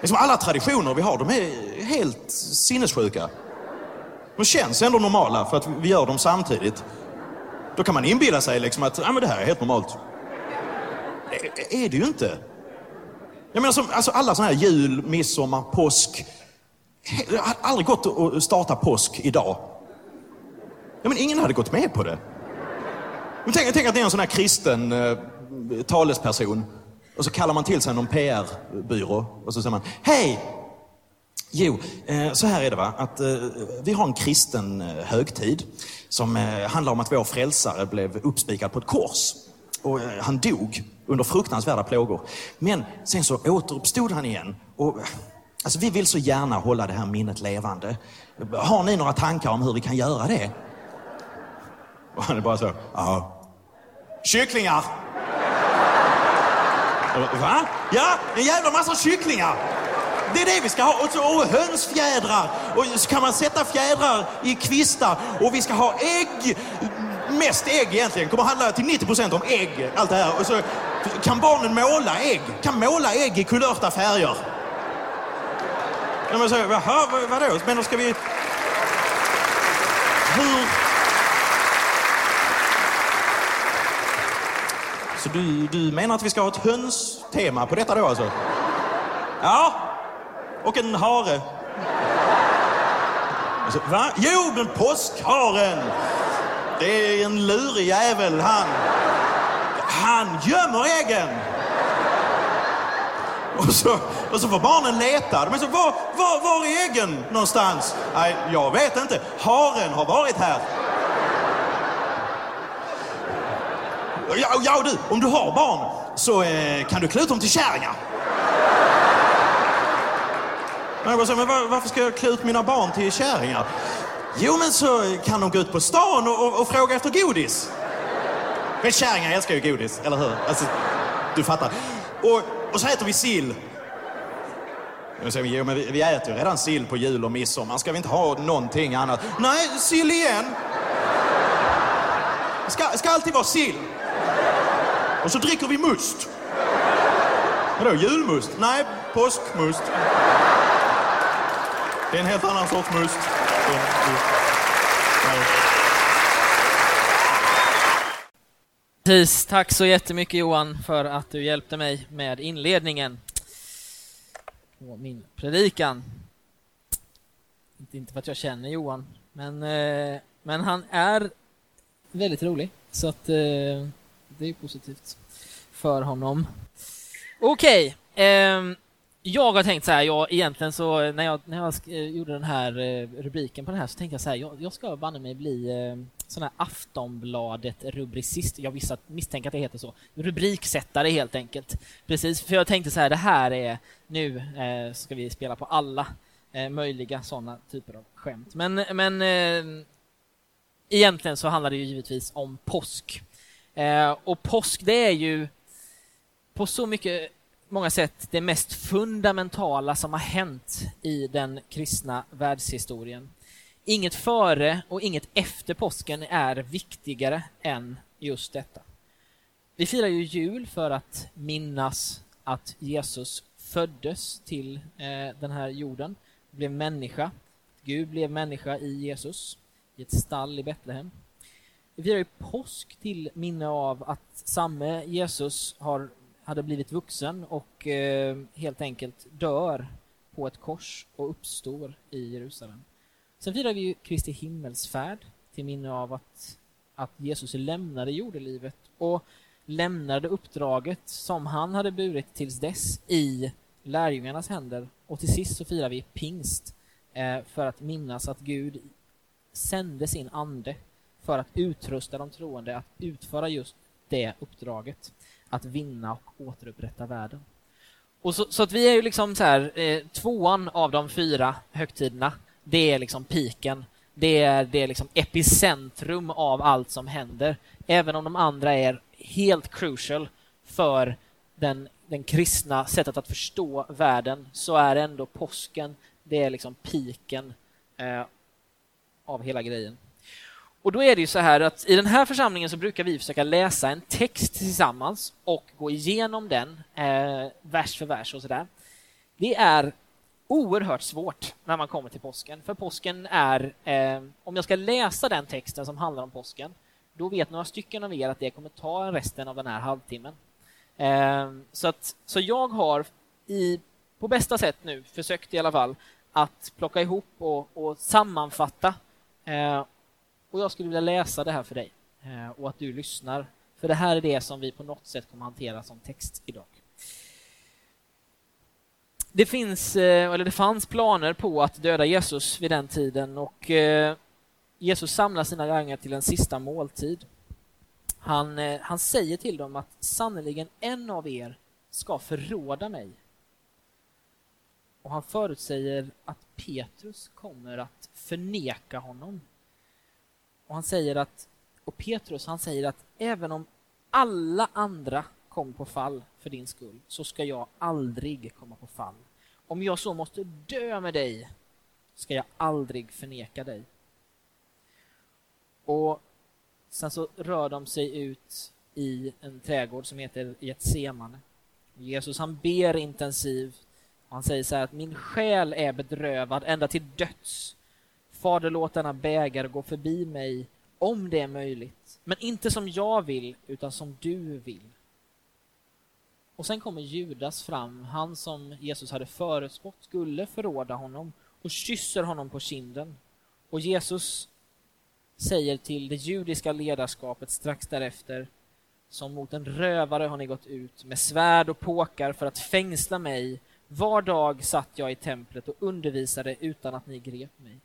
Liksom alla traditioner vi har, de är helt sinnessjuka. De känns ändå normala för att vi gör dem samtidigt. Då kan man inbilla sig liksom att ah, men det här är helt normalt. Det är det ju inte. Jag menar, som, alltså alla sådana här jul, midsommar, påsk. Det hade aldrig gått att starta påsk idag. Ja, men ingen hade gått med på det. Men tänk, tänk att ni är en sån här kristen eh, talesperson och så kallar man till sig någon PR-byrå och så säger man Hej! Jo, eh, så här är det va, att eh, vi har en kristen eh, högtid som handlar om att vår frälsare blev uppspikad på ett kors. Och han dog under fruktansvärda plågor. Men sen så återuppstod han igen. Och, alltså, vi vill så gärna hålla det här minnet levande. Har ni några tankar om hur vi kan göra det? Och han är bara så, ja. Kycklingar! Va? Ja, en jävla massa kycklingar. Det är det vi ska ha. Och, så, och hönsfjädrar. Och så kan man sätta fjädrar i kvistar. Och vi ska ha ägg. Mest ägg egentligen. kommer handla till 90% om ägg. Allt det här. Och så kan barnen måla ägg. Kan måla ägg i kulörta färger. Men så, jaha, vadå? Men då ska vi... Hur... Så du, du menar att vi ska ha ett hönstema på detta då alltså? Ja, och en hare. Alltså, va? Jo, men påskharen. Det är en lurig jävel han. Han gömmer äggen. Och så, och så får barnen leta. De är så, var, var, var är äggen någonstans? Nej, jag vet inte. Haren har varit här. Ja, ja du, om du har barn så eh, kan du klä ut dem till kärringar. Men, jag men var, varför ska jag klä ut mina barn till kärringar? Jo, men så kan de gå ut på stan och, och, och fråga efter godis. Men kärringar älskar ju godis, eller hur? Alltså, du fattar. Och, och så äter vi sill. Jo, men vi, vi äter ju redan sill på jul och midsommar. Ska vi inte ha någonting annat? Nej, sill igen. Ska, ska alltid vara sill. Och så dricker vi must. Vadå, julmust? Nej, påskmust. Det är en helt annan sorts must. Precis, tack så jättemycket Johan för att du hjälpte mig med inledningen på min predikan. Inte för att jag känner Johan, men, eh, men han är väldigt rolig. Så att eh, det är positivt för honom. Okej, okay, eh, jag har tänkt så här, jag, egentligen så när jag, när jag gjorde den här eh, rubriken på den här så tänkte jag så här, jag, jag ska banne mig bli eh, sån här Aftonbladet-rubricist. Jag visste, misstänker att det heter så. Rubriksättare helt enkelt. Precis, för jag tänkte så här, det här är, nu eh, ska vi spela på alla eh, möjliga sådana typer av skämt. Men, men eh, egentligen så handlar det ju givetvis om påsk. Eh, och påsk, det är ju på så mycket många sätt det mest fundamentala som har hänt i den kristna världshistorien. Inget före och inget efter påsken är viktigare än just detta. Vi firar ju jul för att minnas att Jesus föddes till eh, den här jorden, blev människa. Gud blev människa i Jesus, i ett stall i Betlehem. Vi firar ju påsk till minne av att samme Jesus har, hade blivit vuxen och eh, helt enkelt dör på ett kors och uppstår i Jerusalem. Sen firar vi ju Kristi himmelsfärd till minne av att, att Jesus lämnade jordelivet och lämnade uppdraget som han hade burit tills dess i lärjungarnas händer. Och till sist så firar vi pingst eh, för att minnas att Gud sände sin ande för att utrusta de troende att utföra just det uppdraget, att vinna och återupprätta världen. Och så, så att vi är ju liksom så här, eh, tvåan av de fyra högtiderna, det är liksom piken. Det är, det är liksom epicentrum av allt som händer, även om de andra är helt crucial för den, den kristna sättet att förstå världen, så är ändå påsken, det är liksom piken eh, av hela grejen. Och då är det ju så här att i den här församlingen så brukar vi försöka läsa en text tillsammans och gå igenom den eh, vers för vers och sådär. Det är oerhört svårt när man kommer till påsken, för påsken är, eh, om jag ska läsa den texten som handlar om påsken, då vet några stycken av er att det kommer ta resten av den här halvtimmen. Eh, så, att, så jag har i, på bästa sätt nu försökt i alla fall att plocka ihop och, och sammanfatta. Eh, och jag skulle vilja läsa det här för dig eh, och att du lyssnar. För det här är det som vi på något sätt kommer hantera som text idag. Det finns, eh, eller det fanns planer på att döda Jesus vid den tiden och eh, Jesus samlar sina lärjungar till en sista måltid. Han, han säger till dem att sannerligen en av er ska förråda mig. Och han förutsäger att Petrus kommer att förneka honom. Och han säger att, och Petrus han säger att även om alla andra kommer på fall för din skull så ska jag aldrig komma på fall. Om jag så måste dö med dig ska jag aldrig förneka dig. Och sen så rör de sig ut i en trädgård som heter Getsemane. Jesus han ber intensivt. Han säger så här att min själ är bedrövad ända till döds. Fader, låt denna bägare gå förbi mig om det är möjligt. Men inte som jag vill, utan som du vill. Och sen kommer Judas fram, han som Jesus hade förutspått skulle förråda honom och kysser honom på kinden. Och Jesus säger till det judiska ledarskapet strax därefter som mot en rövare har ni gått ut med svärd och påkar för att fängsla mig. Var dag satt jag i templet och undervisade utan att ni grep mig.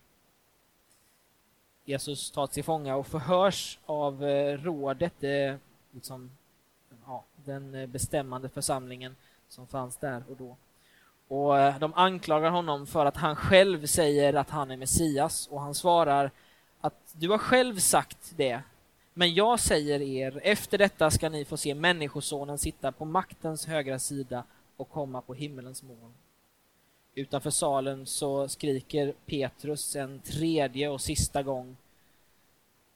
Jesus tas till fånga och förhörs av eh, rådet, eh, liksom ja, den eh, bestämmande församlingen som fanns där och då. Och de anklagar honom för att han själv säger att han är Messias och han svarar att du har själv sagt det, men jag säger er, efter detta ska ni få se Människosonen sitta på maktens högra sida och komma på himmelens moln. Utanför salen så skriker Petrus en tredje och sista gång.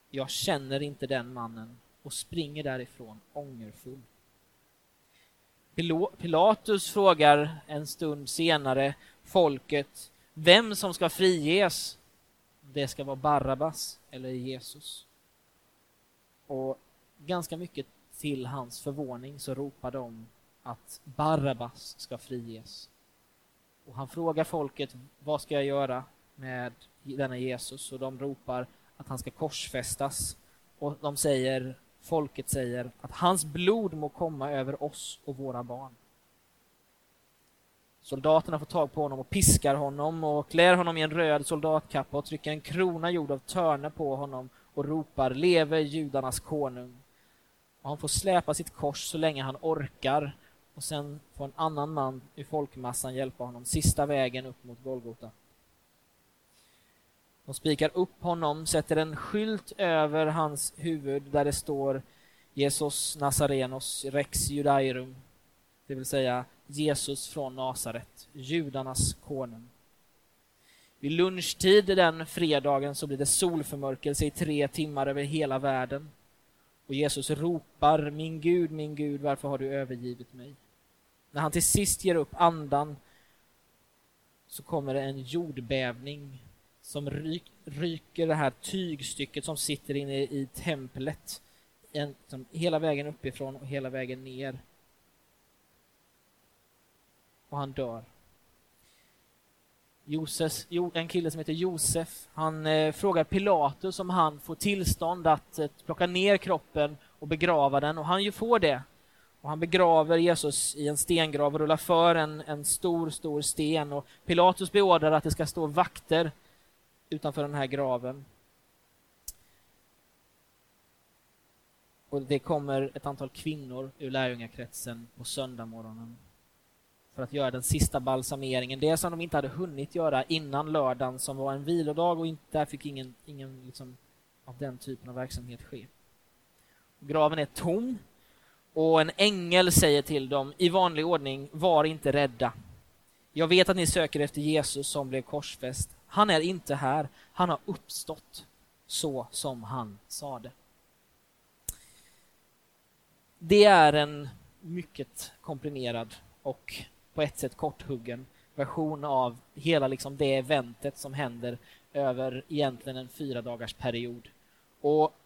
Jag känner inte den mannen och springer därifrån ångerfull. Pilatus frågar en stund senare folket vem som ska friges. Det ska vara Barabbas eller Jesus. Och ganska mycket till hans förvåning så ropar de att Barabbas ska friges. Och han frågar folket vad ska jag göra med denna Jesus och de ropar att han ska korsfästas och de säger folket säger att hans blod må komma över oss och våra barn. Soldaterna får tag på honom och piskar honom och klär honom i en röd soldatkappa och trycker en krona gjord av törne på honom och ropar leve judarnas konung. Och han får släpa sitt kors så länge han orkar och sen får en annan man i folkmassan hjälpa honom sista vägen upp mot Golgota. De spikar upp honom, sätter en skylt över hans huvud där det står Jesus Nazarenos Rex Judairum, det vill säga Jesus från Nasaret, judarnas konung. Vid lunchtid den fredagen så blir det solförmörkelse i tre timmar över hela världen. Och Jesus ropar, min Gud, min Gud, varför har du övergivit mig? När han till sist ger upp andan så kommer det en jordbävning som ryk, ryker det här tygstycket som sitter inne i templet en, som, hela vägen uppifrån och hela vägen ner. Och han dör. Josef, en kille som heter Josef, han eh, frågar Pilatus om han får tillstånd att eh, plocka ner kroppen och begrava den och han ju får det. Och han begraver Jesus i en stengrav och rullar för en, en stor, stor sten och Pilatus beordrar att det ska stå vakter utanför den här graven. Och det kommer ett antal kvinnor ur lärjungakretsen på söndagmorgonen för att göra den sista balsameringen. Det som de inte hade hunnit göra innan lördagen som var en vilodag och inte, där fick ingen, ingen liksom, av den typen av verksamhet ske. Graven är tom och en ängel säger till dem i vanlig ordning, var inte rädda. Jag vet att ni söker efter Jesus som blev korsfäst. Han är inte här, han har uppstått så som han sade. Det är en mycket komprimerad och på ett sätt korthuggen version av hela liksom det eventet som händer över egentligen en fyra dagars period. Och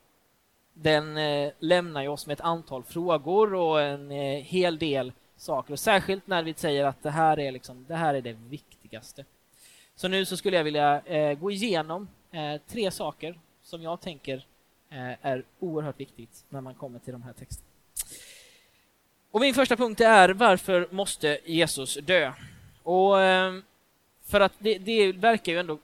den eh, lämnar ju oss med ett antal frågor och en eh, hel del saker. Och särskilt när vi säger att det här är, liksom, det, här är det viktigaste. Så nu så skulle jag vilja eh, gå igenom eh, tre saker som jag tänker eh, är oerhört viktigt när man kommer till de här texterna. Och min första punkt är varför måste Jesus dö? Och ehm, för att det, det, verkar ju ändå,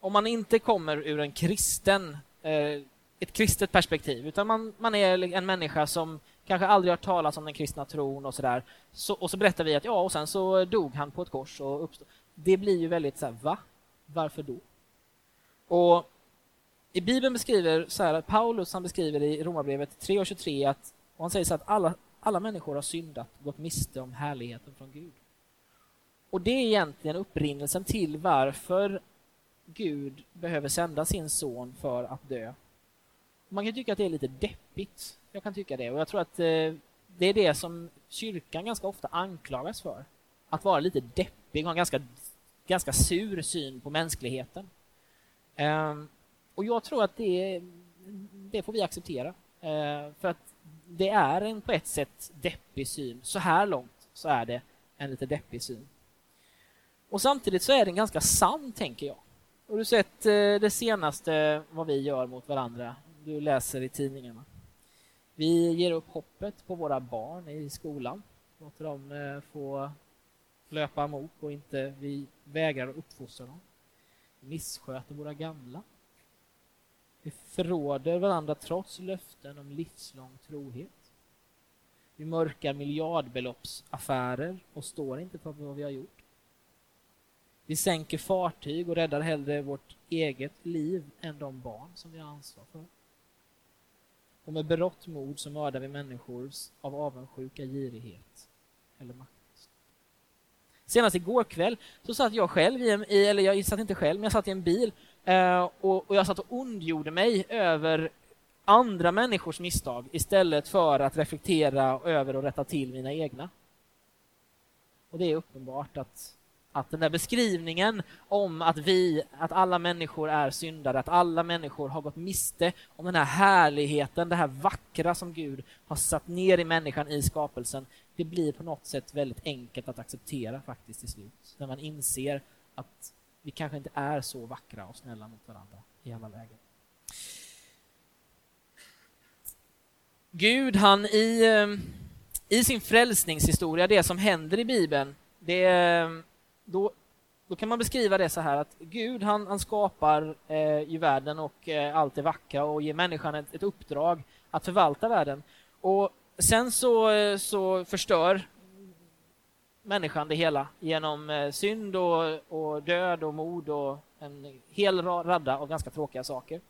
om man inte kommer ur en kristen, eh, ett kristet perspektiv, utan man, man är en människa som kanske aldrig hört talas om den kristna tron och sådär, så, och så berättar vi att ja, och sen så dog han på ett kors och uppstod. Det blir ju väldigt så här, va? Varför då? Och i Bibeln beskriver så här, Paulus han beskriver i Romarbrevet 3.23 att och han säger så att alla, alla människor har syndat och gått miste om härligheten från Gud. Och det är egentligen upprinnelsen till varför Gud behöver sända sin son för att dö. Man kan tycka att det är lite deppigt. Jag kan tycka det. Och jag tror att eh, det är det som kyrkan ganska ofta anklagas för. Att vara lite deppig och ha en ganska, ganska sur syn på mänskligheten. Ehm, och jag tror att det, det får vi acceptera. Ehm, för att det är en på ett sätt deppig syn. Så här långt så är det en lite deppig syn. Och samtidigt så är den ganska sann, tänker jag. Har du sett eh, det senaste vad vi gör mot varandra? Du läser i tidningarna. Vi ger upp hoppet på våra barn i skolan. Låter dem eh, få löpa amok och inte vi vägrar att uppfostra dem. Vi missköter våra gamla. Vi förråder varandra trots löften om livslång trohet. Vi mörkar miljardbeloppsaffärer och står inte för vad vi har gjort. Vi sänker fartyg och räddar hellre vårt eget liv än de barn som vi har ansvar för. Och med berått mod så mördar vi människor av avundsjuka, girighet eller makt. Senast igår kväll så satt jag själv i, en, eller jag satt inte själv, men jag satt i en bil eh, och, och jag satt och ondgjorde mig över andra människors misstag istället för att reflektera över och rätta till mina egna. Och det är uppenbart att, att den där beskrivningen om att vi, att alla människor är syndare, att alla människor har gått miste om den här härligheten, det här vackra som Gud har satt ner i människan i skapelsen, det blir på något sätt väldigt enkelt att acceptera faktiskt till slut. När man inser att vi kanske inte är så vackra och snälla mot varandra i alla lägen. Gud, han i, eh, i sin frälsningshistoria, det som händer i Bibeln, det, eh, då, då kan man beskriva det så här att Gud han, han skapar eh, ju världen och eh, allt det vackra och ger människan ett, ett, uppdrag att förvalta världen. Och sen så, eh, så förstör människan det hela genom eh, synd och, och död och mord och en hel radda av ganska tråkiga saker.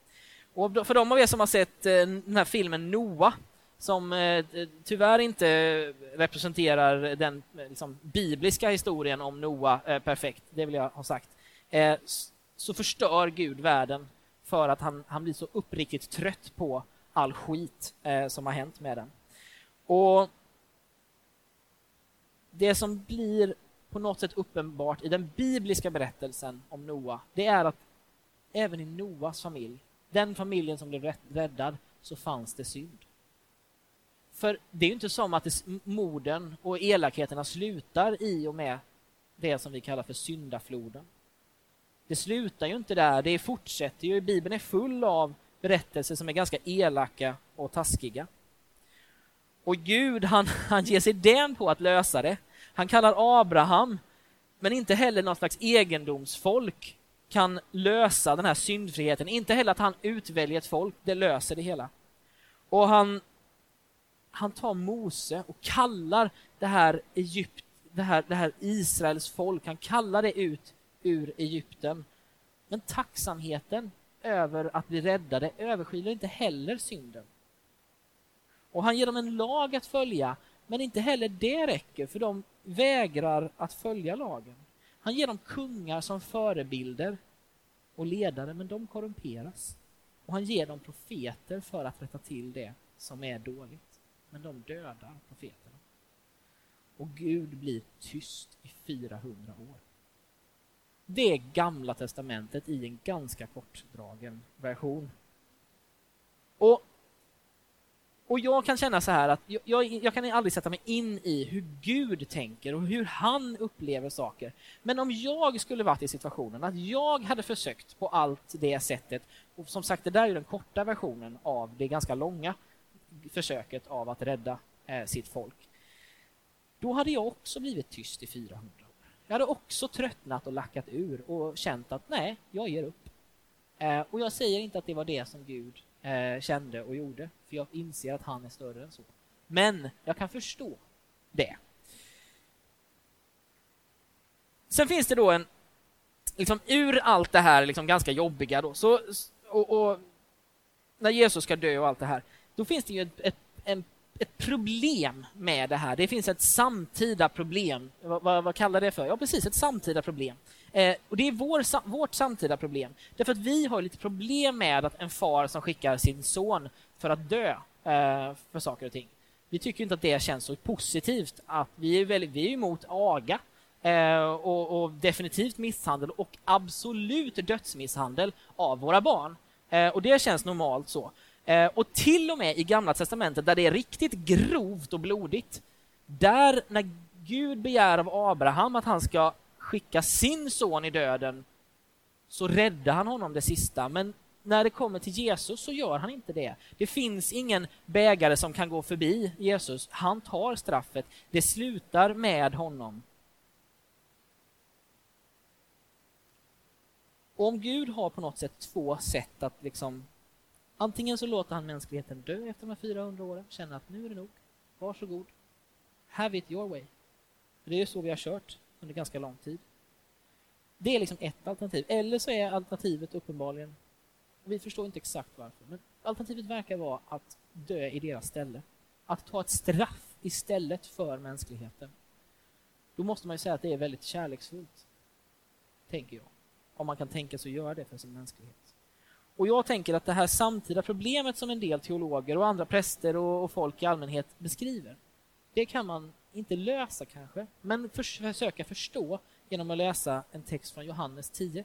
Och för de av er som har sett eh, den här filmen Noah som eh, tyvärr inte representerar den eh, liksom, bibliska historien om Noa eh, perfekt, det vill jag ha sagt, eh, så förstör Gud världen för att han, han blir så uppriktigt trött på all skit eh, som har hänt med den. Och det som blir på något sätt uppenbart i den bibliska berättelsen om Noa, det är att även i Noas familj, den familjen som blev räddad, så fanns det synd. För det är ju inte som att det, morden och elakheterna slutar i och med det som vi kallar för syndafloden. Det slutar ju inte där, det fortsätter ju. Bibeln är full av berättelser som är ganska elaka och taskiga. Och Gud, han, han ger sig den på att lösa det. Han kallar Abraham, men inte heller något slags egendomsfolk kan lösa den här syndfriheten. Inte heller att han utväljer ett folk, det löser det hela. Och han han tar Mose och kallar det här, Egypt, det här, det här Israels folk, han kallar det ut ur Egypten. Men tacksamheten över att bli räddade överskyler inte heller synden. Och han ger dem en lag att följa, men inte heller det räcker, för de vägrar att följa lagen. Han ger dem kungar som förebilder och ledare, men de korrumperas. Och han ger dem profeter för att rätta till det som är dåligt men de dödar profeterna. Och Gud blir tyst i 400 år. det är Gamla Testamentet i en ganska kortdragen version. Och, och jag kan känna så här att jag, jag, jag, kan aldrig sätta mig in i hur Gud tänker och hur han upplever saker. Men om jag skulle varit i situationen att jag hade försökt på allt det sättet, och som sagt det där är den korta versionen av det ganska långa försöket av att rädda eh, sitt folk. Då hade jag också blivit tyst i 400 år. Jag hade också tröttnat och lackat ur och känt att nej, jag ger upp. Eh, och jag säger inte att det var det som Gud eh, kände och gjorde, för jag inser att han är större än så. Men jag kan förstå det. Sen finns det då en, liksom ur allt det här liksom ganska jobbiga då, så, och, och när Jesus ska dö och allt det här, då finns det ju ett, ett, en, ett problem med det här. Det finns ett samtida problem. Vad, vad, vad kallar det för? Ja, precis, ett samtida problem. Eh, och Det är vår, vårt samtida problem. Därför att vi har lite problem med att en far som skickar sin son för att dö eh, för saker och ting. Vi tycker inte att det känns så positivt. att Vi är, väldigt, vi är emot aga eh, och, och, definitivt misshandel och absolut dödsmisshandel av våra barn. Eh, och Det känns normalt så. Eh, och till och med i Gamla Testamentet, där det är riktigt grovt och blodigt, där när Gud begär av Abraham att han ska skicka sin son i döden, så räddar han honom det sista. Men när det kommer till Jesus så gör han inte det. Det finns ingen bägare som kan gå förbi Jesus. Han tar straffet. Det slutar med honom. Och om Gud har på något sätt två sätt att liksom Antingen så låter han mänskligheten dö efter de här 400 åren, känner att nu är det nog, varsågod, have it your way. För det är ju så vi har kört under ganska lång tid. Det är liksom ett alternativ. Eller så är alternativet uppenbarligen, vi förstår inte exakt varför, men alternativet verkar vara att dö i deras ställe. Att ta ett straff istället för mänskligheten. Då måste man ju säga att det är väldigt kärleksfullt, tänker jag. Om man kan tänka sig att göra det för sin mänsklighet. Och jag tänker att det här samtida problemet som en del teologer och andra präster och, och folk i allmänhet beskriver, det kan man inte lösa kanske, men försöka förstå genom att läsa en text från Johannes 10,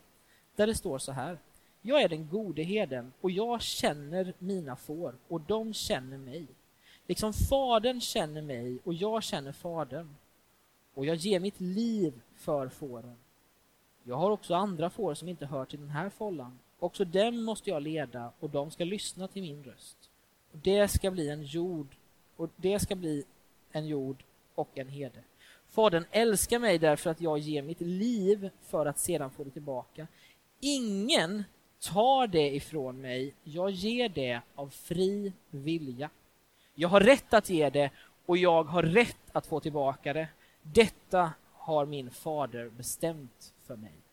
där det står så här. Jag är den gode heden och jag känner mina får och de känner mig. Liksom Fadern känner mig och jag känner Fadern. Och jag ger mitt liv för fåren. Jag har också andra får som inte hör till den här follan Också dem måste jag leda och de ska lyssna till min röst. Och det ska bli en jord och det ska bli en jord och en herde. Fadern älskar mig därför att jag ger mitt liv för att sedan få det tillbaka. Ingen tar det ifrån mig. Jag ger det av fri vilja. Jag har rätt att ge det och jag har rätt att få tillbaka det. Detta har min fader bestämt för mig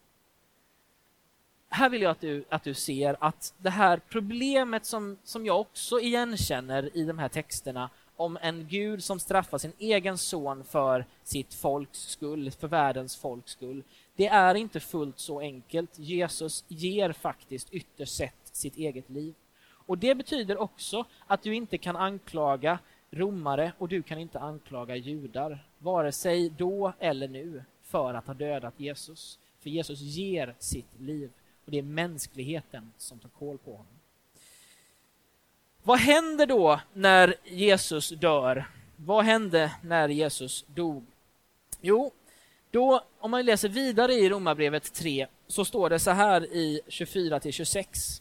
här vill jag att du, att du ser att det här problemet som, som jag också igenkänner i de här texterna om en Gud som straffar sin egen son för sitt folks skull, för världens folks skull. Det är inte fullt så enkelt. Jesus ger faktiskt ytterst sett sitt eget liv. Och Det betyder också att du inte kan anklaga romare och du kan inte anklaga judar, vare sig då eller nu, för att ha dödat Jesus. För Jesus ger sitt liv. Och det är mänskligheten som tar koll på honom. Vad händer då när Jesus dör? Vad hände när Jesus dog? Jo, då, om man läser vidare i Romarbrevet 3 så står det så här i 24 26.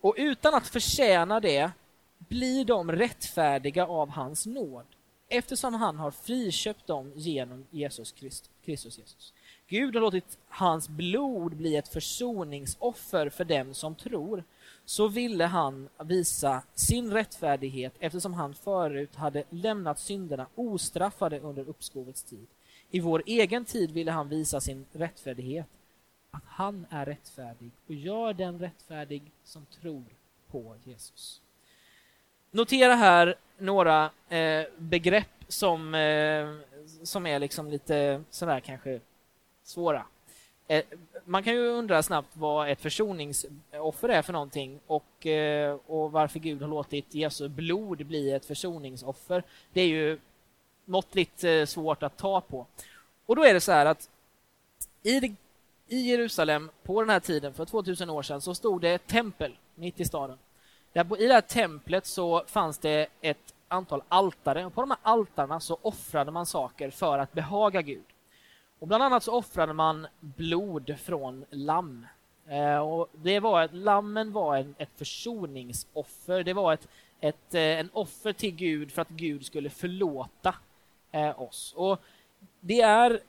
Och utan att förtjäna det blir de rättfärdiga av hans nåd eftersom han har friköpt dem genom Jesus Kristus. Kristus Jesus. Gud har låtit hans blod bli ett försoningsoffer för dem som tror. Så ville han visa sin rättfärdighet eftersom han förut hade lämnat synderna ostraffade under uppskovets tid. I vår egen tid ville han visa sin rättfärdighet, att han är rättfärdig och gör den rättfärdig som tror på Jesus. Notera här några eh, begrepp som, eh, som är liksom lite sådär kanske svåra. Eh, man kan ju undra snabbt vad ett försoningsoffer är för någonting och, eh, och varför Gud har låtit Jesu blod bli ett försoningsoffer. Det är ju måttligt eh, svårt att ta på. Och då är det så här att i i Jerusalem på den här tiden, för 2000 år sedan, så stod det ett tempel mitt i staden. Där, I det här templet så fanns det ett antal altare och på de här altarna så offrade man saker för att behaga Gud. Och bland annat så offrade man blod från lamm. Eh, och det var ett, lammen var en, ett försoningsoffer. Det var ett, ett, eh, en offer till Gud för att Gud skulle förlåta eh, oss. Och det är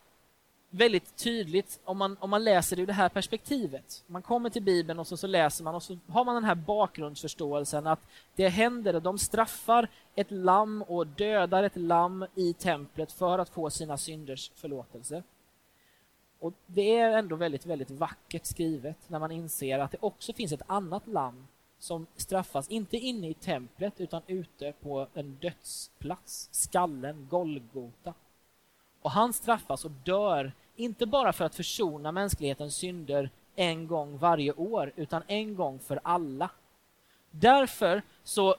väldigt tydligt om man, om man läser det ur det här perspektivet. Man kommer till Bibeln och så, så läser man och så har man den här bakgrundsförståelsen att det händer, de straffar ett lamm och dödar ett lamm i templet för att få sina synders förlåtelse. Och Det är ändå väldigt, väldigt vackert skrivet när man inser att det också finns ett annat lamm som straffas, inte inne i templet utan ute på en dödsplats, skallen, Golgota. Och han straffas och dör, inte bara för att försona mänsklighetens synder en gång varje år, utan en gång för alla. Därför så,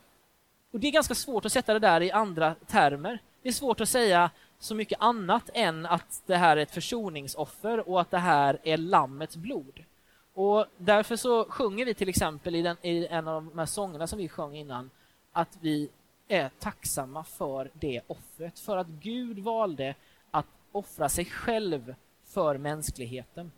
och det är ganska svårt att sätta det där i andra termer. Det är svårt att säga så mycket annat än att det här är ett försoningsoffer och att det här är lammets blod. Och därför så sjunger vi till exempel i, den, i en av de här sångerna som vi sjöng innan att vi är tacksamma för det offret, för att Gud valde att offra sig själv för mänskligheten.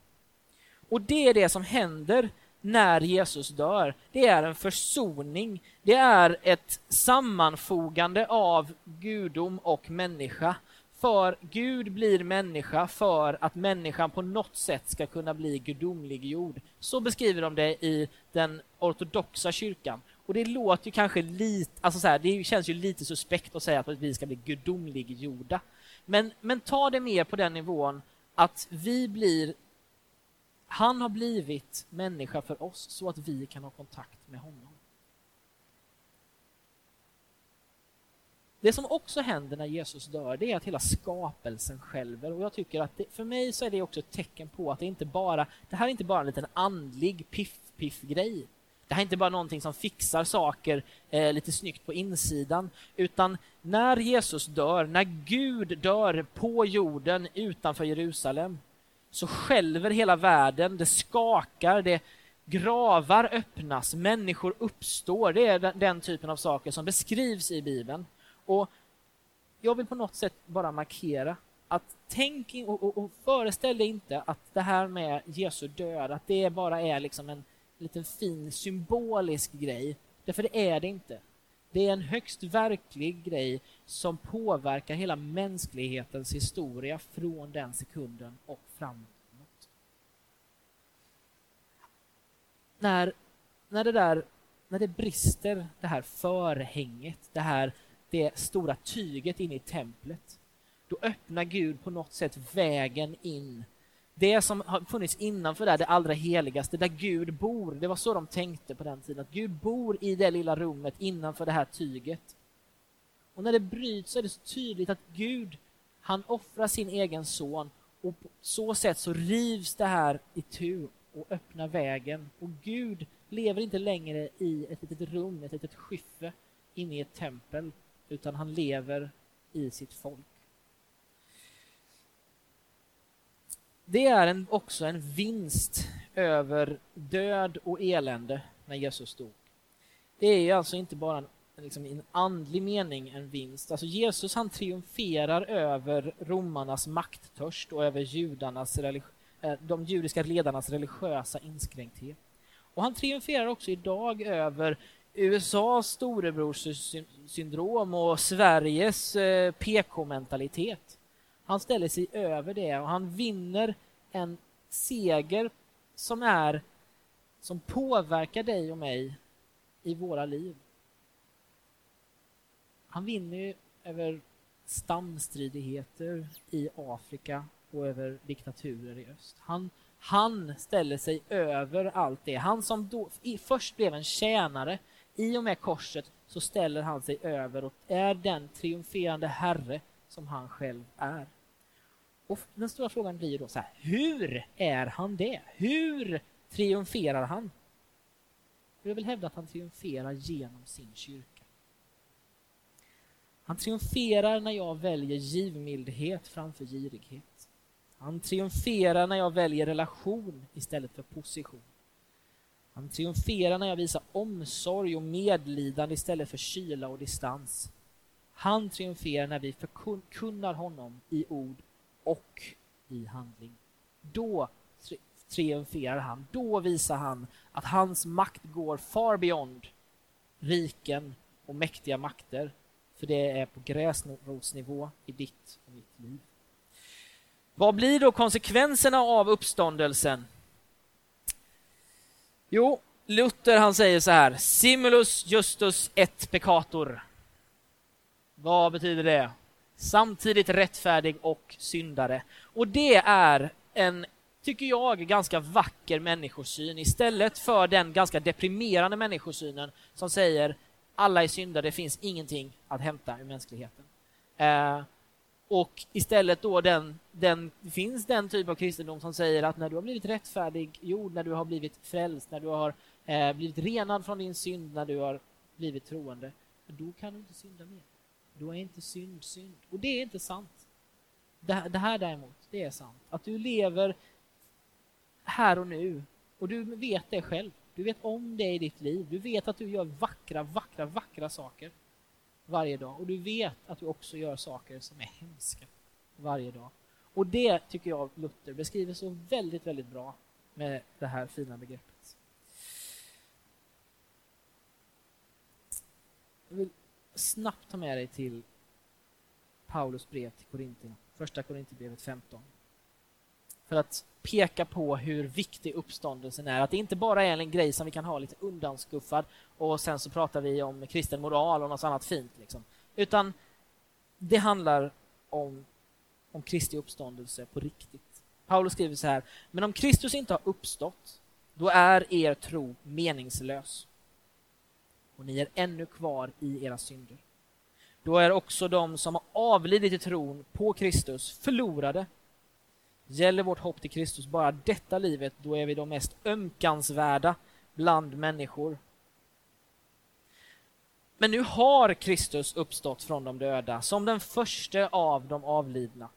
Och det är det som händer när Jesus dör. Det är en försoning. Det är ett sammanfogande av gudom och människa. För Gud blir människa för att människan på något sätt ska kunna bli gudomliggjord. Så beskriver de det i den ortodoxa kyrkan. Och det låter ju kanske lite, alltså så här, det känns ju lite suspekt att säga att vi ska bli gudomliggjorda. Men, men ta det mer på den nivån att vi blir han har blivit människa för oss så att vi kan ha kontakt med honom. Det som också händer när Jesus dör, det är att hela skapelsen skälver. Och jag tycker att det, för mig så är det också ett tecken på att det inte bara, det här är inte bara en liten andlig piff-piff-grej. Det här är inte bara någonting som fixar saker eh, lite snyggt på insidan, utan när Jesus dör, när Gud dör på jorden utanför Jerusalem, så skälver hela världen, det skakar, det gravar öppnas, människor uppstår. Det är den, den typen av saker som beskrivs i Bibeln. Och jag vill på något sätt bara markera att tänk och, och, och föreställ dig inte att det här med Jesu död, att det bara är liksom en liten fin symbolisk grej. Därför det är det inte. Det är en högst verklig grej som påverkar hela mänsklighetens historia från den sekunden och framåt. När, när, det där, när det brister, det här förhänget, det här det stora tyget inne i templet, då öppnar Gud på något sätt vägen in. Det som har funnits innanför där, det allra heligaste, där Gud bor. Det var så de tänkte på den tiden, att Gud bor i det lilla rummet innanför det här tyget. Och när det bryts så är det så tydligt att Gud, han offrar sin egen son och på så sätt så rivs det här i tur och öppnar vägen. Och Gud lever inte längre i ett litet rum, ett litet skyffe inne i ett tempel, utan han lever i sitt folk. Det är en, också en vinst över död och elände när Jesus dog. Det är alltså inte bara en, liksom, i en andlig mening en vinst. Alltså Jesus han triumferar över romarnas makttörst och över judarnas, eh, de judiska ledarnas religiösa inskränkthet. Och han triumferar också idag över USAs storebrorssyndrom och Sveriges eh, PK-mentalitet. Han ställer sig över det och han vinner en seger som är som påverkar dig och mig i våra liv. Han vinner ju över stamstridigheter i Afrika och över diktaturer i öst. Han, han ställer sig över allt det. Han som då, först blev en tjänare i och med korset så ställer han sig över och är den triumferande herre som han själv är. Och Den stora frågan blir då så här, hur är han det? Hur triumferar han? Jag vill hävda att han triumferar genom sin kyrka. Han triumferar när jag väljer givmildhet framför girighet. Han triumferar när jag väljer relation istället för position. Han triumferar när jag visar omsorg och medlidande istället för kyla och distans. Han triumferar när vi förkunnar honom i ord och i handling. Då triumferar han. Då visar han att hans makt går far beyond riken och mäktiga makter. För det är på gräsrotsnivå i ditt och mitt liv. Vad blir då konsekvenserna av uppståndelsen? Jo, Luther han säger så här, simulus justus et peccator. Vad betyder det? Samtidigt rättfärdig och syndare. Och det är en, tycker jag, ganska vacker människosyn istället för den ganska deprimerande människosynen som säger alla är syndare, det finns ingenting att hämta i mänskligheten. Eh, och istället då den, den, finns den typ av kristendom som säger att när du har blivit rättfärdiggjord, när du har blivit frälst, när du har eh, blivit renad från din synd, när du har blivit troende, då kan du inte synda mer. Då är inte synd synd. Och det är inte sant. Det, det här däremot, det är sant. Att du lever här och nu och du vet det själv. Du vet om det i ditt liv. Du vet att du gör vackra, vackra, vackra saker varje dag. Och du vet att du också gör saker som är hemska varje dag. Och det tycker jag Luther beskriver så väldigt, väldigt bra med det här fina begreppet. Jag vill snabbt ta med dig till Paulus brev till Korintierna, första Korinthierbrevet 15. För att peka på hur viktig uppståndelsen är. Att det inte bara är en grej som vi kan ha lite undanskuffad och sen så pratar vi om kristen moral och något annat fint. Liksom. Utan det handlar om, om Kristi uppståndelse på riktigt. Paulus skriver så här, men om Kristus inte har uppstått, då är er tro meningslös. Och ni är ännu kvar i era synder. Då är också de som har avlidit i tron på Kristus förlorade. Gäller vårt hopp till Kristus bara detta livet, då är vi de mest ömkansvärda bland människor. Men nu har Kristus uppstått från de döda som den första av de avlidna.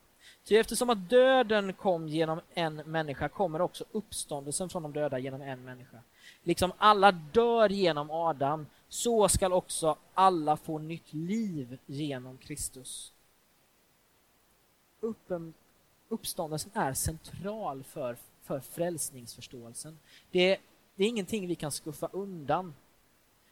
Ty eftersom att döden kom genom en människa kommer också uppståndelsen från de döda genom en människa. Liksom alla dör genom Adam, så skall också alla få nytt liv genom Kristus. Uppen, uppståndelsen är central för, för frälsningsförståelsen. Det, det är ingenting vi kan skuffa undan.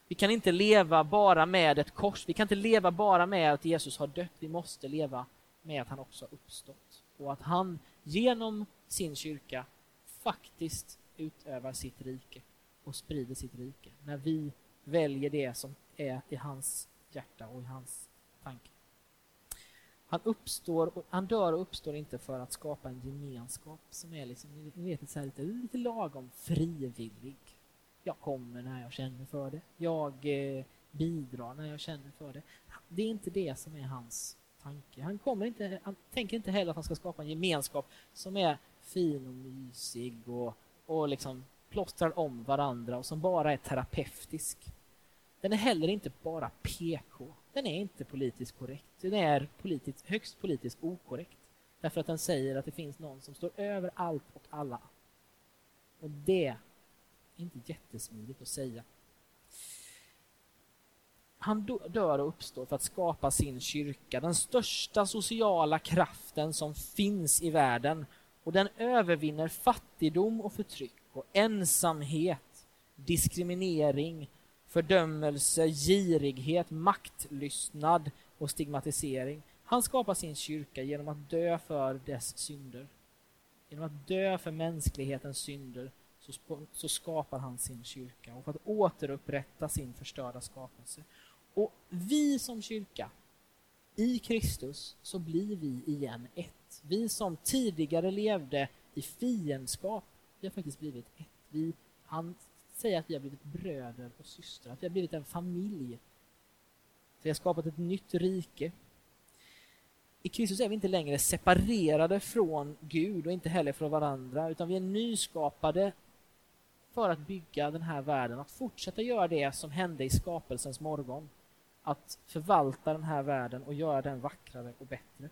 Vi kan inte leva bara med ett kors. Vi kan inte leva bara med att Jesus har dött. Vi måste leva med att han också har uppstått. Och att han genom sin kyrka faktiskt utövar sitt rike och sprider sitt rike. När vi väljer det som är i hans hjärta och i hans tanke. Han, uppstår, han dör och uppstår inte för att skapa en gemenskap som är liksom, ni vet, så här lite, lite lagom frivillig. Jag kommer när jag känner för det. Jag eh, bidrar när jag känner för det. Det är inte det som är hans tanke. Han, kommer inte, han tänker inte heller att han ska skapa en gemenskap som är fin och mysig och, och liksom plåstrar om varandra och som bara är terapeutisk. Den är heller inte bara PK. Den är inte politiskt korrekt. Den är politiskt, högst politiskt okorrekt. Därför att den säger att det finns någon som står över allt och alla. Och det är inte jättesmidigt att säga. Han dör och uppstår för att skapa sin kyrka, den största sociala kraften som finns i världen. Och den övervinner fattigdom och förtryck och ensamhet, diskriminering, fördömelse, girighet, maktlystnad och stigmatisering. Han skapar sin kyrka genom att dö för dess synder. Genom att dö för mänsklighetens synder så, så skapar han sin kyrka och för att återupprätta sin förstörda skapelse. Och vi som kyrka, i Kristus, så blir vi igen ett. Vi som tidigare levde i fiendskap, vi har faktiskt blivit ett. Vi, han säga att vi har blivit bröder och systrar, att vi har blivit en familj. Vi har skapat ett nytt rike. I Kristus är vi inte längre separerade från Gud och inte heller från varandra, utan vi är nyskapade för att bygga den här världen, att fortsätta göra det som hände i skapelsens morgon. Att förvalta den här världen och göra den vackrare och bättre.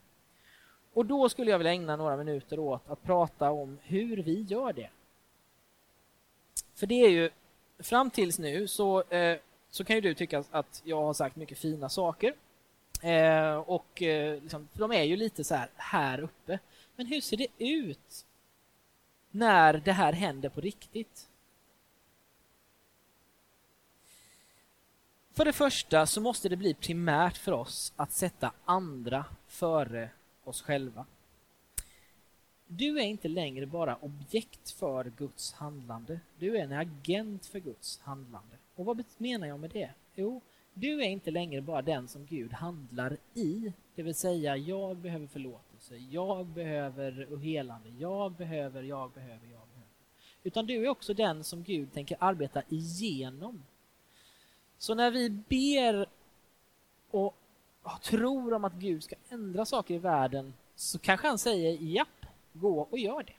Och då skulle jag vilja ägna några minuter åt att prata om hur vi gör det. För det är ju, fram tills nu så, eh, så kan ju du tycka att jag har sagt mycket fina saker. Eh, och eh, liksom, de är ju lite så här, här uppe. Men hur ser det ut när det här händer på riktigt? För det första så måste det bli primärt för oss att sätta andra före oss själva. Du är inte längre bara objekt för Guds handlande. Du är en agent för Guds handlande. Och vad menar jag med det? Jo, du är inte längre bara den som Gud handlar i. Det vill säga, jag behöver förlåtelse, jag behöver helande, jag behöver, jag behöver, jag behöver. Utan du är också den som Gud tänker arbeta igenom. Så när vi ber och tror om att Gud ska ändra saker i världen så kanske han säger japp, gå och gör det.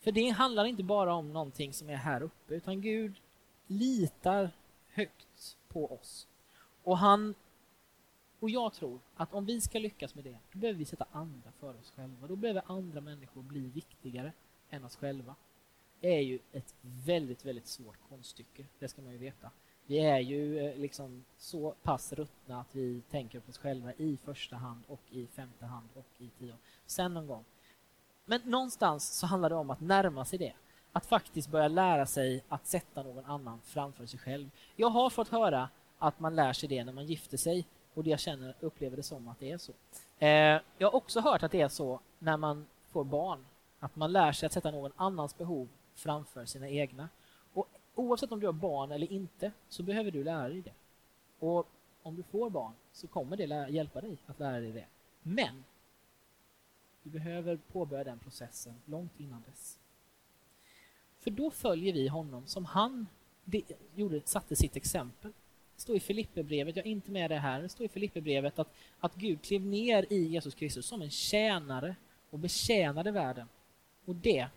För det handlar inte bara om någonting som är här uppe utan Gud litar högt på oss. Och han och jag tror att om vi ska lyckas med det, då behöver vi sätta andra för oss själva. Då behöver andra människor bli viktigare än oss själva. Det är ju ett väldigt, väldigt svårt konststycke, det ska man ju veta. Vi är ju eh, liksom så pass ruttna att vi tänker på oss själva i första hand och i femte hand och i tio. Sen någon gång. Men någonstans så handlar det om att närma sig det. Att faktiskt börja lära sig att sätta någon annan framför sig själv. Jag har fått höra att man lär sig det när man gifter sig och jag känner, upplever det som att det är så. Eh, jag har också hört att det är så när man får barn. Att man lär sig att sätta någon annans behov framför sina egna. Oavsett om du har barn eller inte så behöver du lära dig det. Och om du får barn så kommer det hjälpa dig att lära dig det. Men du behöver påbörja den processen långt innan dess. För då följer vi honom som han gjorde, satte sitt exempel. Det står i Filipperbrevet, jag är inte med det här, det står i Filipperbrevet att, att Gud klev ner i Jesus Kristus som en tjänare och betjänade världen. Och det,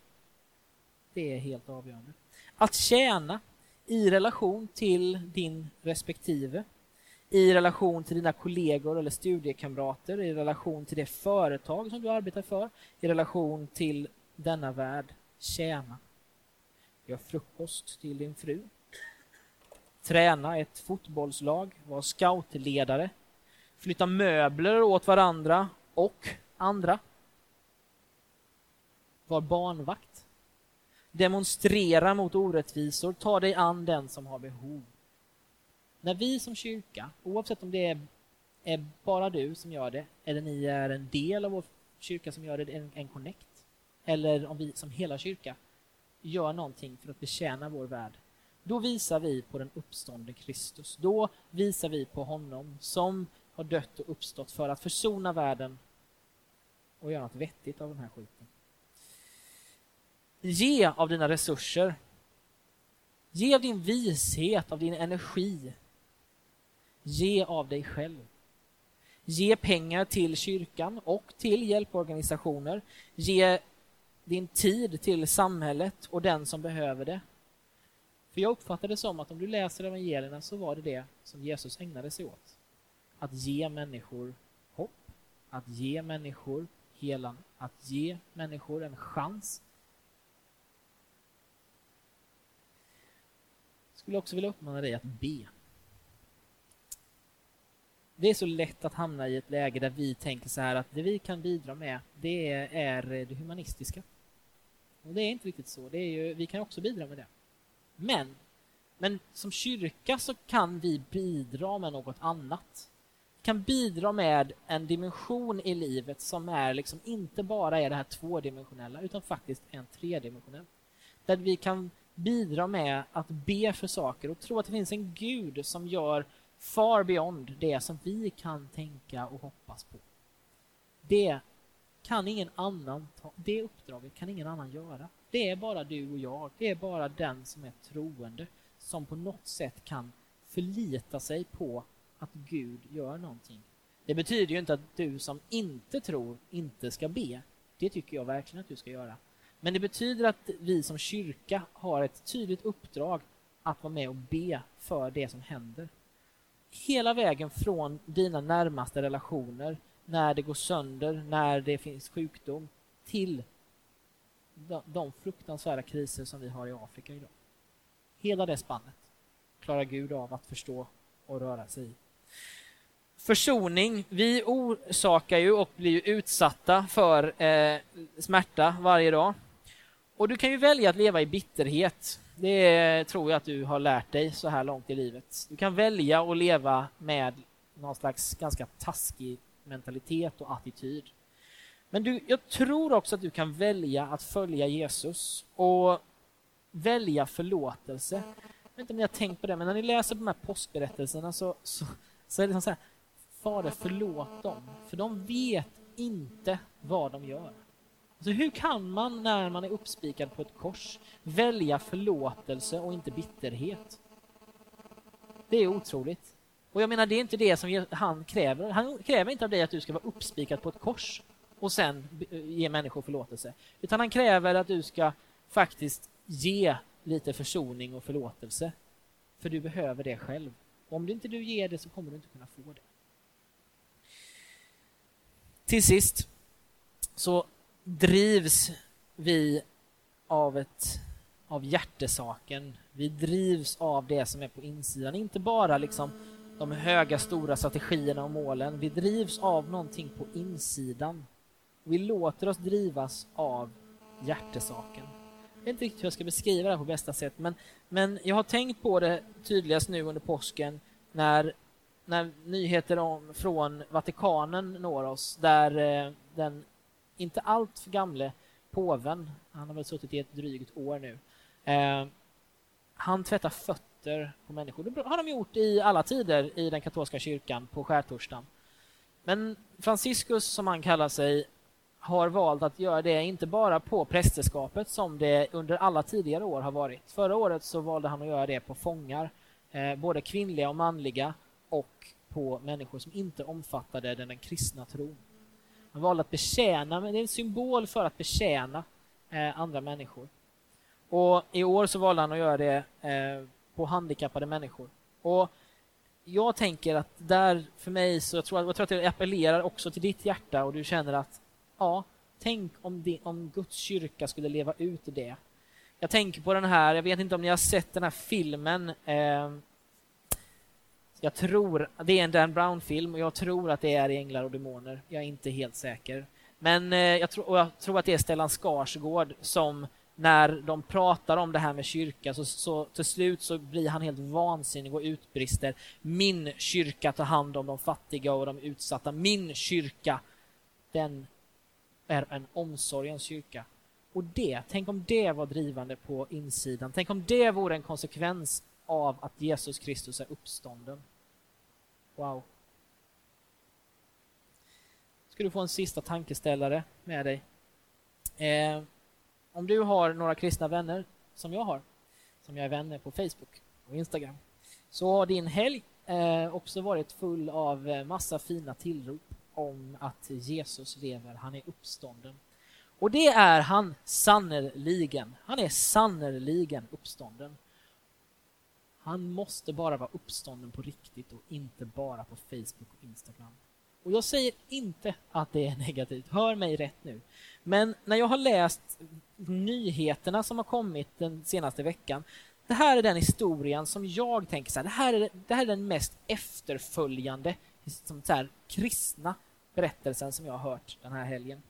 det är helt avgörande. Att tjäna i relation till din respektive, i relation till dina kollegor eller studiekamrater, i relation till det företag som du arbetar för, i relation till denna värld. Tjäna. Gör frukost till din fru. Träna ett fotbollslag, var scoutledare, flytta möbler åt varandra och andra. Var barnvakt. Demonstrera mot orättvisor, ta dig an den som har behov. När vi som kyrka, oavsett om det är, är bara du som gör det, eller ni är en del av vår kyrka som gör det, en, en connect, eller om vi som hela kyrka gör någonting för att betjäna vår värld, då visar vi på den uppståndne Kristus. Då visar vi på honom som har dött och uppstått för att försona världen och göra något vettigt av den här skiten. Ge av dina resurser. Ge av din vishet, av din energi. Ge av dig själv. Ge pengar till kyrkan och till hjälporganisationer. Ge din tid till samhället och den som behöver det. För jag uppfattar det som att om du läser evangelierna så var det det som Jesus ägnade sig åt. Att ge människor hopp, att ge människor helan, att ge människor en chans. Skulle också vilja uppmana dig att be. Det är så lätt att hamna i ett läge där vi tänker så här att det vi kan bidra med, det är det humanistiska. Och det är inte riktigt så. Det är ju, vi kan också bidra med det. Men, men som kyrka så kan vi bidra med något annat. Vi kan bidra med en dimension i livet som är liksom inte bara är det här tvådimensionella utan faktiskt en tredimensionell. Där vi kan bidra med att be för saker och tro att det finns en Gud som gör far beyond det som vi kan tänka och hoppas på. Det kan ingen annan ta, det uppdraget kan ingen annan göra. Det är bara du och jag. Det är bara den som är troende som på något sätt kan förlita sig på att Gud gör någonting. Det betyder ju inte att du som inte tror inte ska be. Det tycker jag verkligen att du ska göra. Men det betyder att vi som kyrka har ett tydligt uppdrag att vara med och be för det som händer. Hela vägen från dina närmaste relationer när det går sönder, när det finns sjukdom, till de fruktansvärda kriser som vi har i Afrika idag. Hela det spannet klarar Gud av att förstå och röra sig i. Försoning. Vi orsakar ju och blir ju utsatta för eh, smärta varje dag. Och du kan ju välja att leva i bitterhet. Det tror jag att du har lärt dig så här långt i livet. Du kan välja att leva med någon slags ganska taskig mentalitet och attityd. Men du, jag tror också att du kan välja att följa Jesus och välja förlåtelse. Jag vet inte om ni har tänkt på det, men när ni läser de här påskberättelserna så, så, så är det som så här, Fader förlåt dem, för de vet inte vad de gör. Alltså hur kan man när man är uppspikad på ett kors välja förlåtelse och inte bitterhet? Det är otroligt. Och jag menar, det är inte det som han kräver. Han kräver inte av dig att du ska vara uppspikad på ett kors och sen ge människor förlåtelse. Utan han kräver att du ska faktiskt ge lite försoning och förlåtelse. För du behöver det själv. Och om inte du ger det så kommer du inte kunna få det. Till sist så drivs vi av, ett, av hjärtesaken. Vi drivs av det som är på insidan, inte bara liksom de höga stora strategierna och målen. Vi drivs av någonting på insidan. Vi låter oss drivas av hjärtesaken. Jag vet inte riktigt hur jag ska beskriva det på bästa sätt, men, men jag har tänkt på det tydligast nu under påsken när, när nyheter om, från Vatikanen når oss, där eh, den inte allt för gamle påven, han har väl suttit i ett drygt år nu, eh, han tvättar fötter på människor. Det har de gjort i alla tider i den katolska kyrkan på skärtorsdagen. Men Franciscus, som han kallar sig, har valt att göra det inte bara på prästerskapet som det under alla tidigare år har varit. Förra året så valde han att göra det på fångar, eh, både kvinnliga och manliga och på människor som inte omfattade den, den kristna tron. Han valde att betjäna, men det är en symbol för att betjäna eh, andra människor. Och i år så valde han att göra det eh, på handikappade människor. Och jag tänker att där, för mig, så jag tror, jag tror att det appellerar också till ditt hjärta och du känner att ja, tänk om, det, om Guds kyrka skulle leva ut det. Jag tänker på den här, jag vet inte om ni har sett den här filmen. Eh, jag tror, det är en Dan Brown-film och jag tror att det är i Änglar och Demoner. Jag är inte helt säker. Men eh, jag, tror, jag tror att det är Stellan Skarsgård som när de pratar om det här med kyrka så, så till slut så blir han helt vansinnig och utbrister Min kyrka tar hand om de fattiga och de utsatta. Min kyrka, den är en omsorgens kyrka. Och det, tänk om det var drivande på insidan. Tänk om det vore en konsekvens av att Jesus Kristus är uppstånden. Wow. Ska du få en sista tankeställare med dig. Eh, om du har några kristna vänner, som jag har, som jag är vänner på Facebook och Instagram, så har din helg eh, också varit full av eh, massa fina tillrop om att Jesus lever, han är uppstånden. Och det är han sannerligen. Han är sannerligen uppstånden. Han måste bara vara uppstånden på riktigt och inte bara på Facebook och Instagram. Och jag säger inte att det är negativt, hör mig rätt nu. Men när jag har läst nyheterna som har kommit den senaste veckan, det här är den historien som jag tänker så här, det här är, det här är den mest efterföljande som så här, kristna berättelsen som jag har hört den här helgen.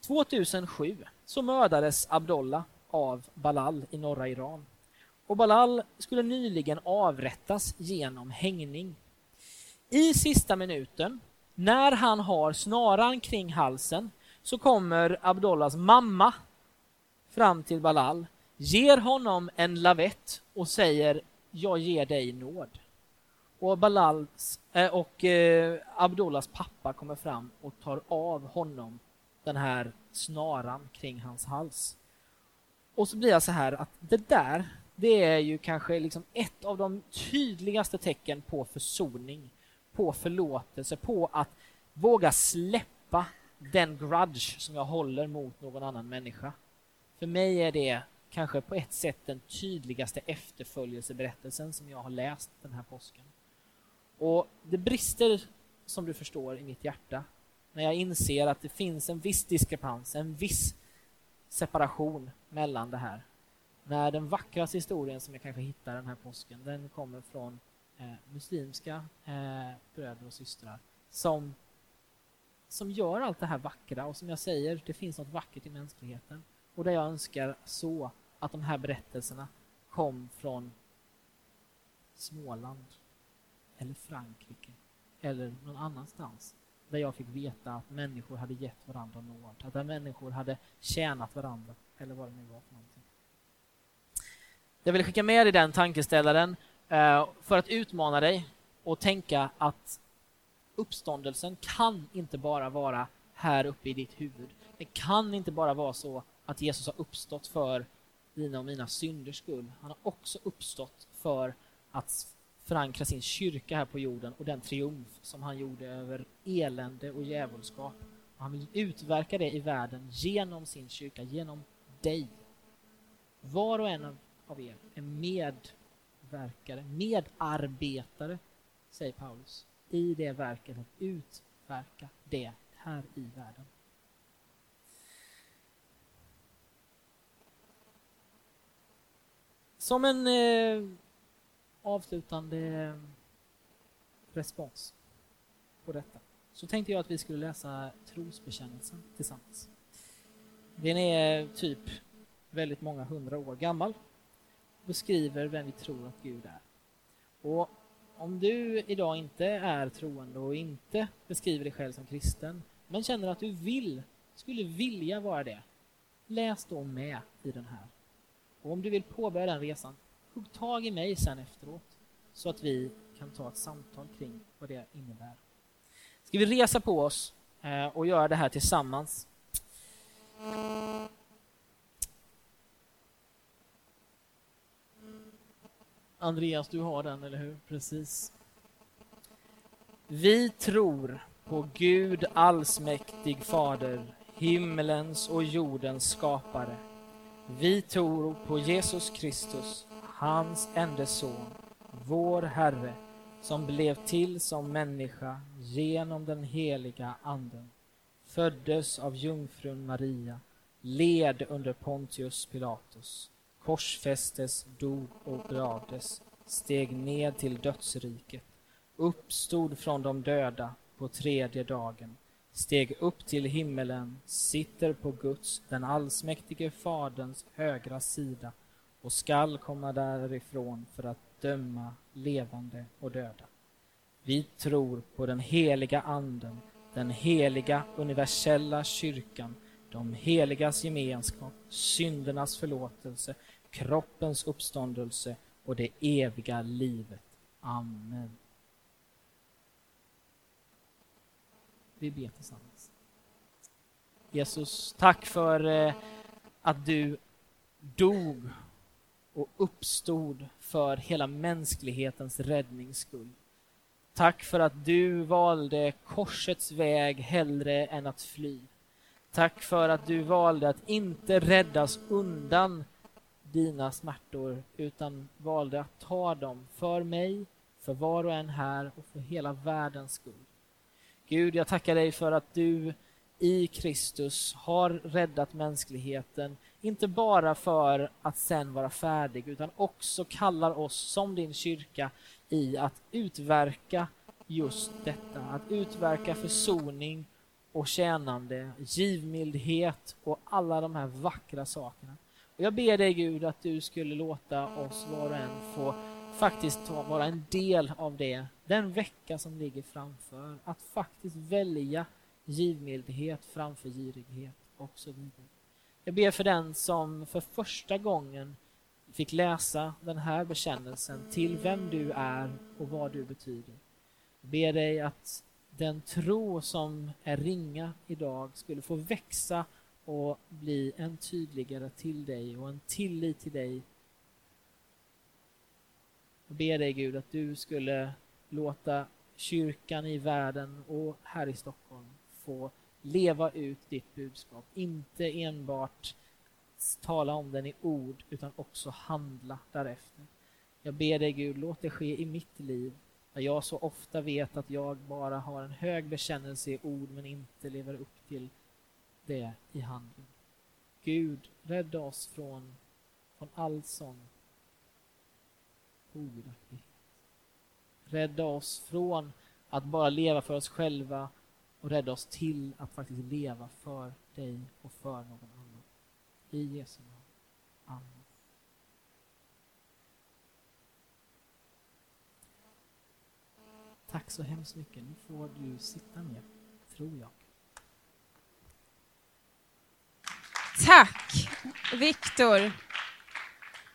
2007 så mördades Abdullah av Balal i norra Iran. Och Balal skulle nyligen avrättas genom hängning. I sista minuten, när han har snaran kring halsen, så kommer Abdollahs mamma fram till Balal, ger honom en lavett och säger jag ger dig nåd. Och Balals eh, och eh, Abdullahs pappa kommer fram och tar av honom den här snaran kring hans hals. Och så blir jag så här att det där, det är ju kanske liksom ett av de tydligaste tecken på försoning, på förlåtelse, på att våga släppa den grudge som jag håller mot någon annan människa. För mig är det kanske på ett sätt den tydligaste efterföljelseberättelsen som jag har läst den här påsken. Och det brister, som du förstår, i mitt hjärta. när jag inser att det finns en viss diskrepans, en viss separation mellan det här. När den vackraste historien som jag kanske hittar den här påsken, den kommer från eh, muslimska eh, bröder och systrar som, som gör allt det här vackra och som jag säger, det finns något vackert i mänskligheten. Och där jag önskar så att de här berättelserna kom från Småland eller Frankrike eller någon annanstans där jag fick veta att människor hade gett varandra nåd, att människor hade tjänat varandra eller vad det nu var för något. Jag vill skicka med dig den tankeställaren eh, för att utmana dig och tänka att uppståndelsen kan inte bara vara här uppe i ditt huvud. Det kan inte bara vara så att Jesus har uppstått för dina och mina synders skull. Han har också uppstått för att förankra sin kyrka här på jorden och den triumf som han gjorde över elände och djävulskap. Han vill utverka det i världen genom sin kyrka, genom dig. Var och en av er är medverkare, medarbetare, säger Paulus, i det verket att utverka det här i världen. Som en eh, avslutande respons på detta så tänkte jag att vi skulle läsa trosbekännelsen tillsammans. Den är typ väldigt många hundra år gammal beskriver vem vi tror att Gud är. Och om du idag inte är troende och inte beskriver dig själv som kristen men känner att du vill, skulle vilja vara det, läs då med i den här. Och om du vill påbörja den resan, hugg tag i mig sen efteråt så att vi kan ta ett samtal kring vad det innebär. Ska vi resa på oss eh, och göra det här tillsammans? Andreas, du har den, eller hur? Precis. Vi tror på Gud allsmäktig Fader, himmelens och jordens skapare. Vi tror på Jesus Kristus, hans enda son, vår Herre, som blev till som människa genom den heliga Anden, föddes av jungfrun Maria, led under Pontius Pilatus, korsfästes, dog och begravdes, steg ned till dödsriket, uppstod från de döda på tredje dagen, steg upp till himmelen, sitter på Guds, den allsmäktige Faderns högra sida och skall komma därifrån för att döma levande och döda. Vi tror på den heliga anden, den heliga universella kyrkan, de heligas gemenskap, syndernas förlåtelse, kroppens uppståndelse och det eviga livet. Amen. Vi ber tillsammans. Jesus, tack för eh, att du dog och uppstod för hela mänsklighetens räddnings skull. Tack för att du valde korsets väg hellre än att fly. Tack för att du valde att inte räddas undan dina smärtor utan valde att ta dem för mig, för var och en här och för hela världens skull. Gud, jag tackar dig för att du i Kristus har räddat mänskligheten inte bara för att sen vara färdig utan också kallar oss som din kyrka i att utverka just detta, att utverka försoning och tjänande, givmildhet och alla de här vackra sakerna. Jag ber dig Gud att du skulle låta oss var och en få faktiskt vara en del av det, den vecka som ligger framför. Att faktiskt välja givmildhet framför girighet och så vidare. Jag ber för den som för första gången fick läsa den här bekännelsen till vem du är och vad du betyder. Jag ber dig att den tro som är ringa idag skulle få växa och bli en tydligare till dig och en tillit till dig. Jag ber dig Gud att du skulle låta kyrkan i världen och här i Stockholm få leva ut ditt budskap. Inte enbart tala om den i ord utan också handla därefter. Jag ber dig Gud, låt det ske i mitt liv när jag så ofta vet att jag bara har en hög bekännelse i ord men inte lever upp till det i handling. Gud, rädda oss från, från all sån ogudaktighet. Rädda oss från att bara leva för oss själva och rädda oss till att faktiskt leva för dig och för någon annan. I Jesu namn. Amen. Tack så hemskt mycket. Nu får du sitta ner, tror jag. Tack, Viktor.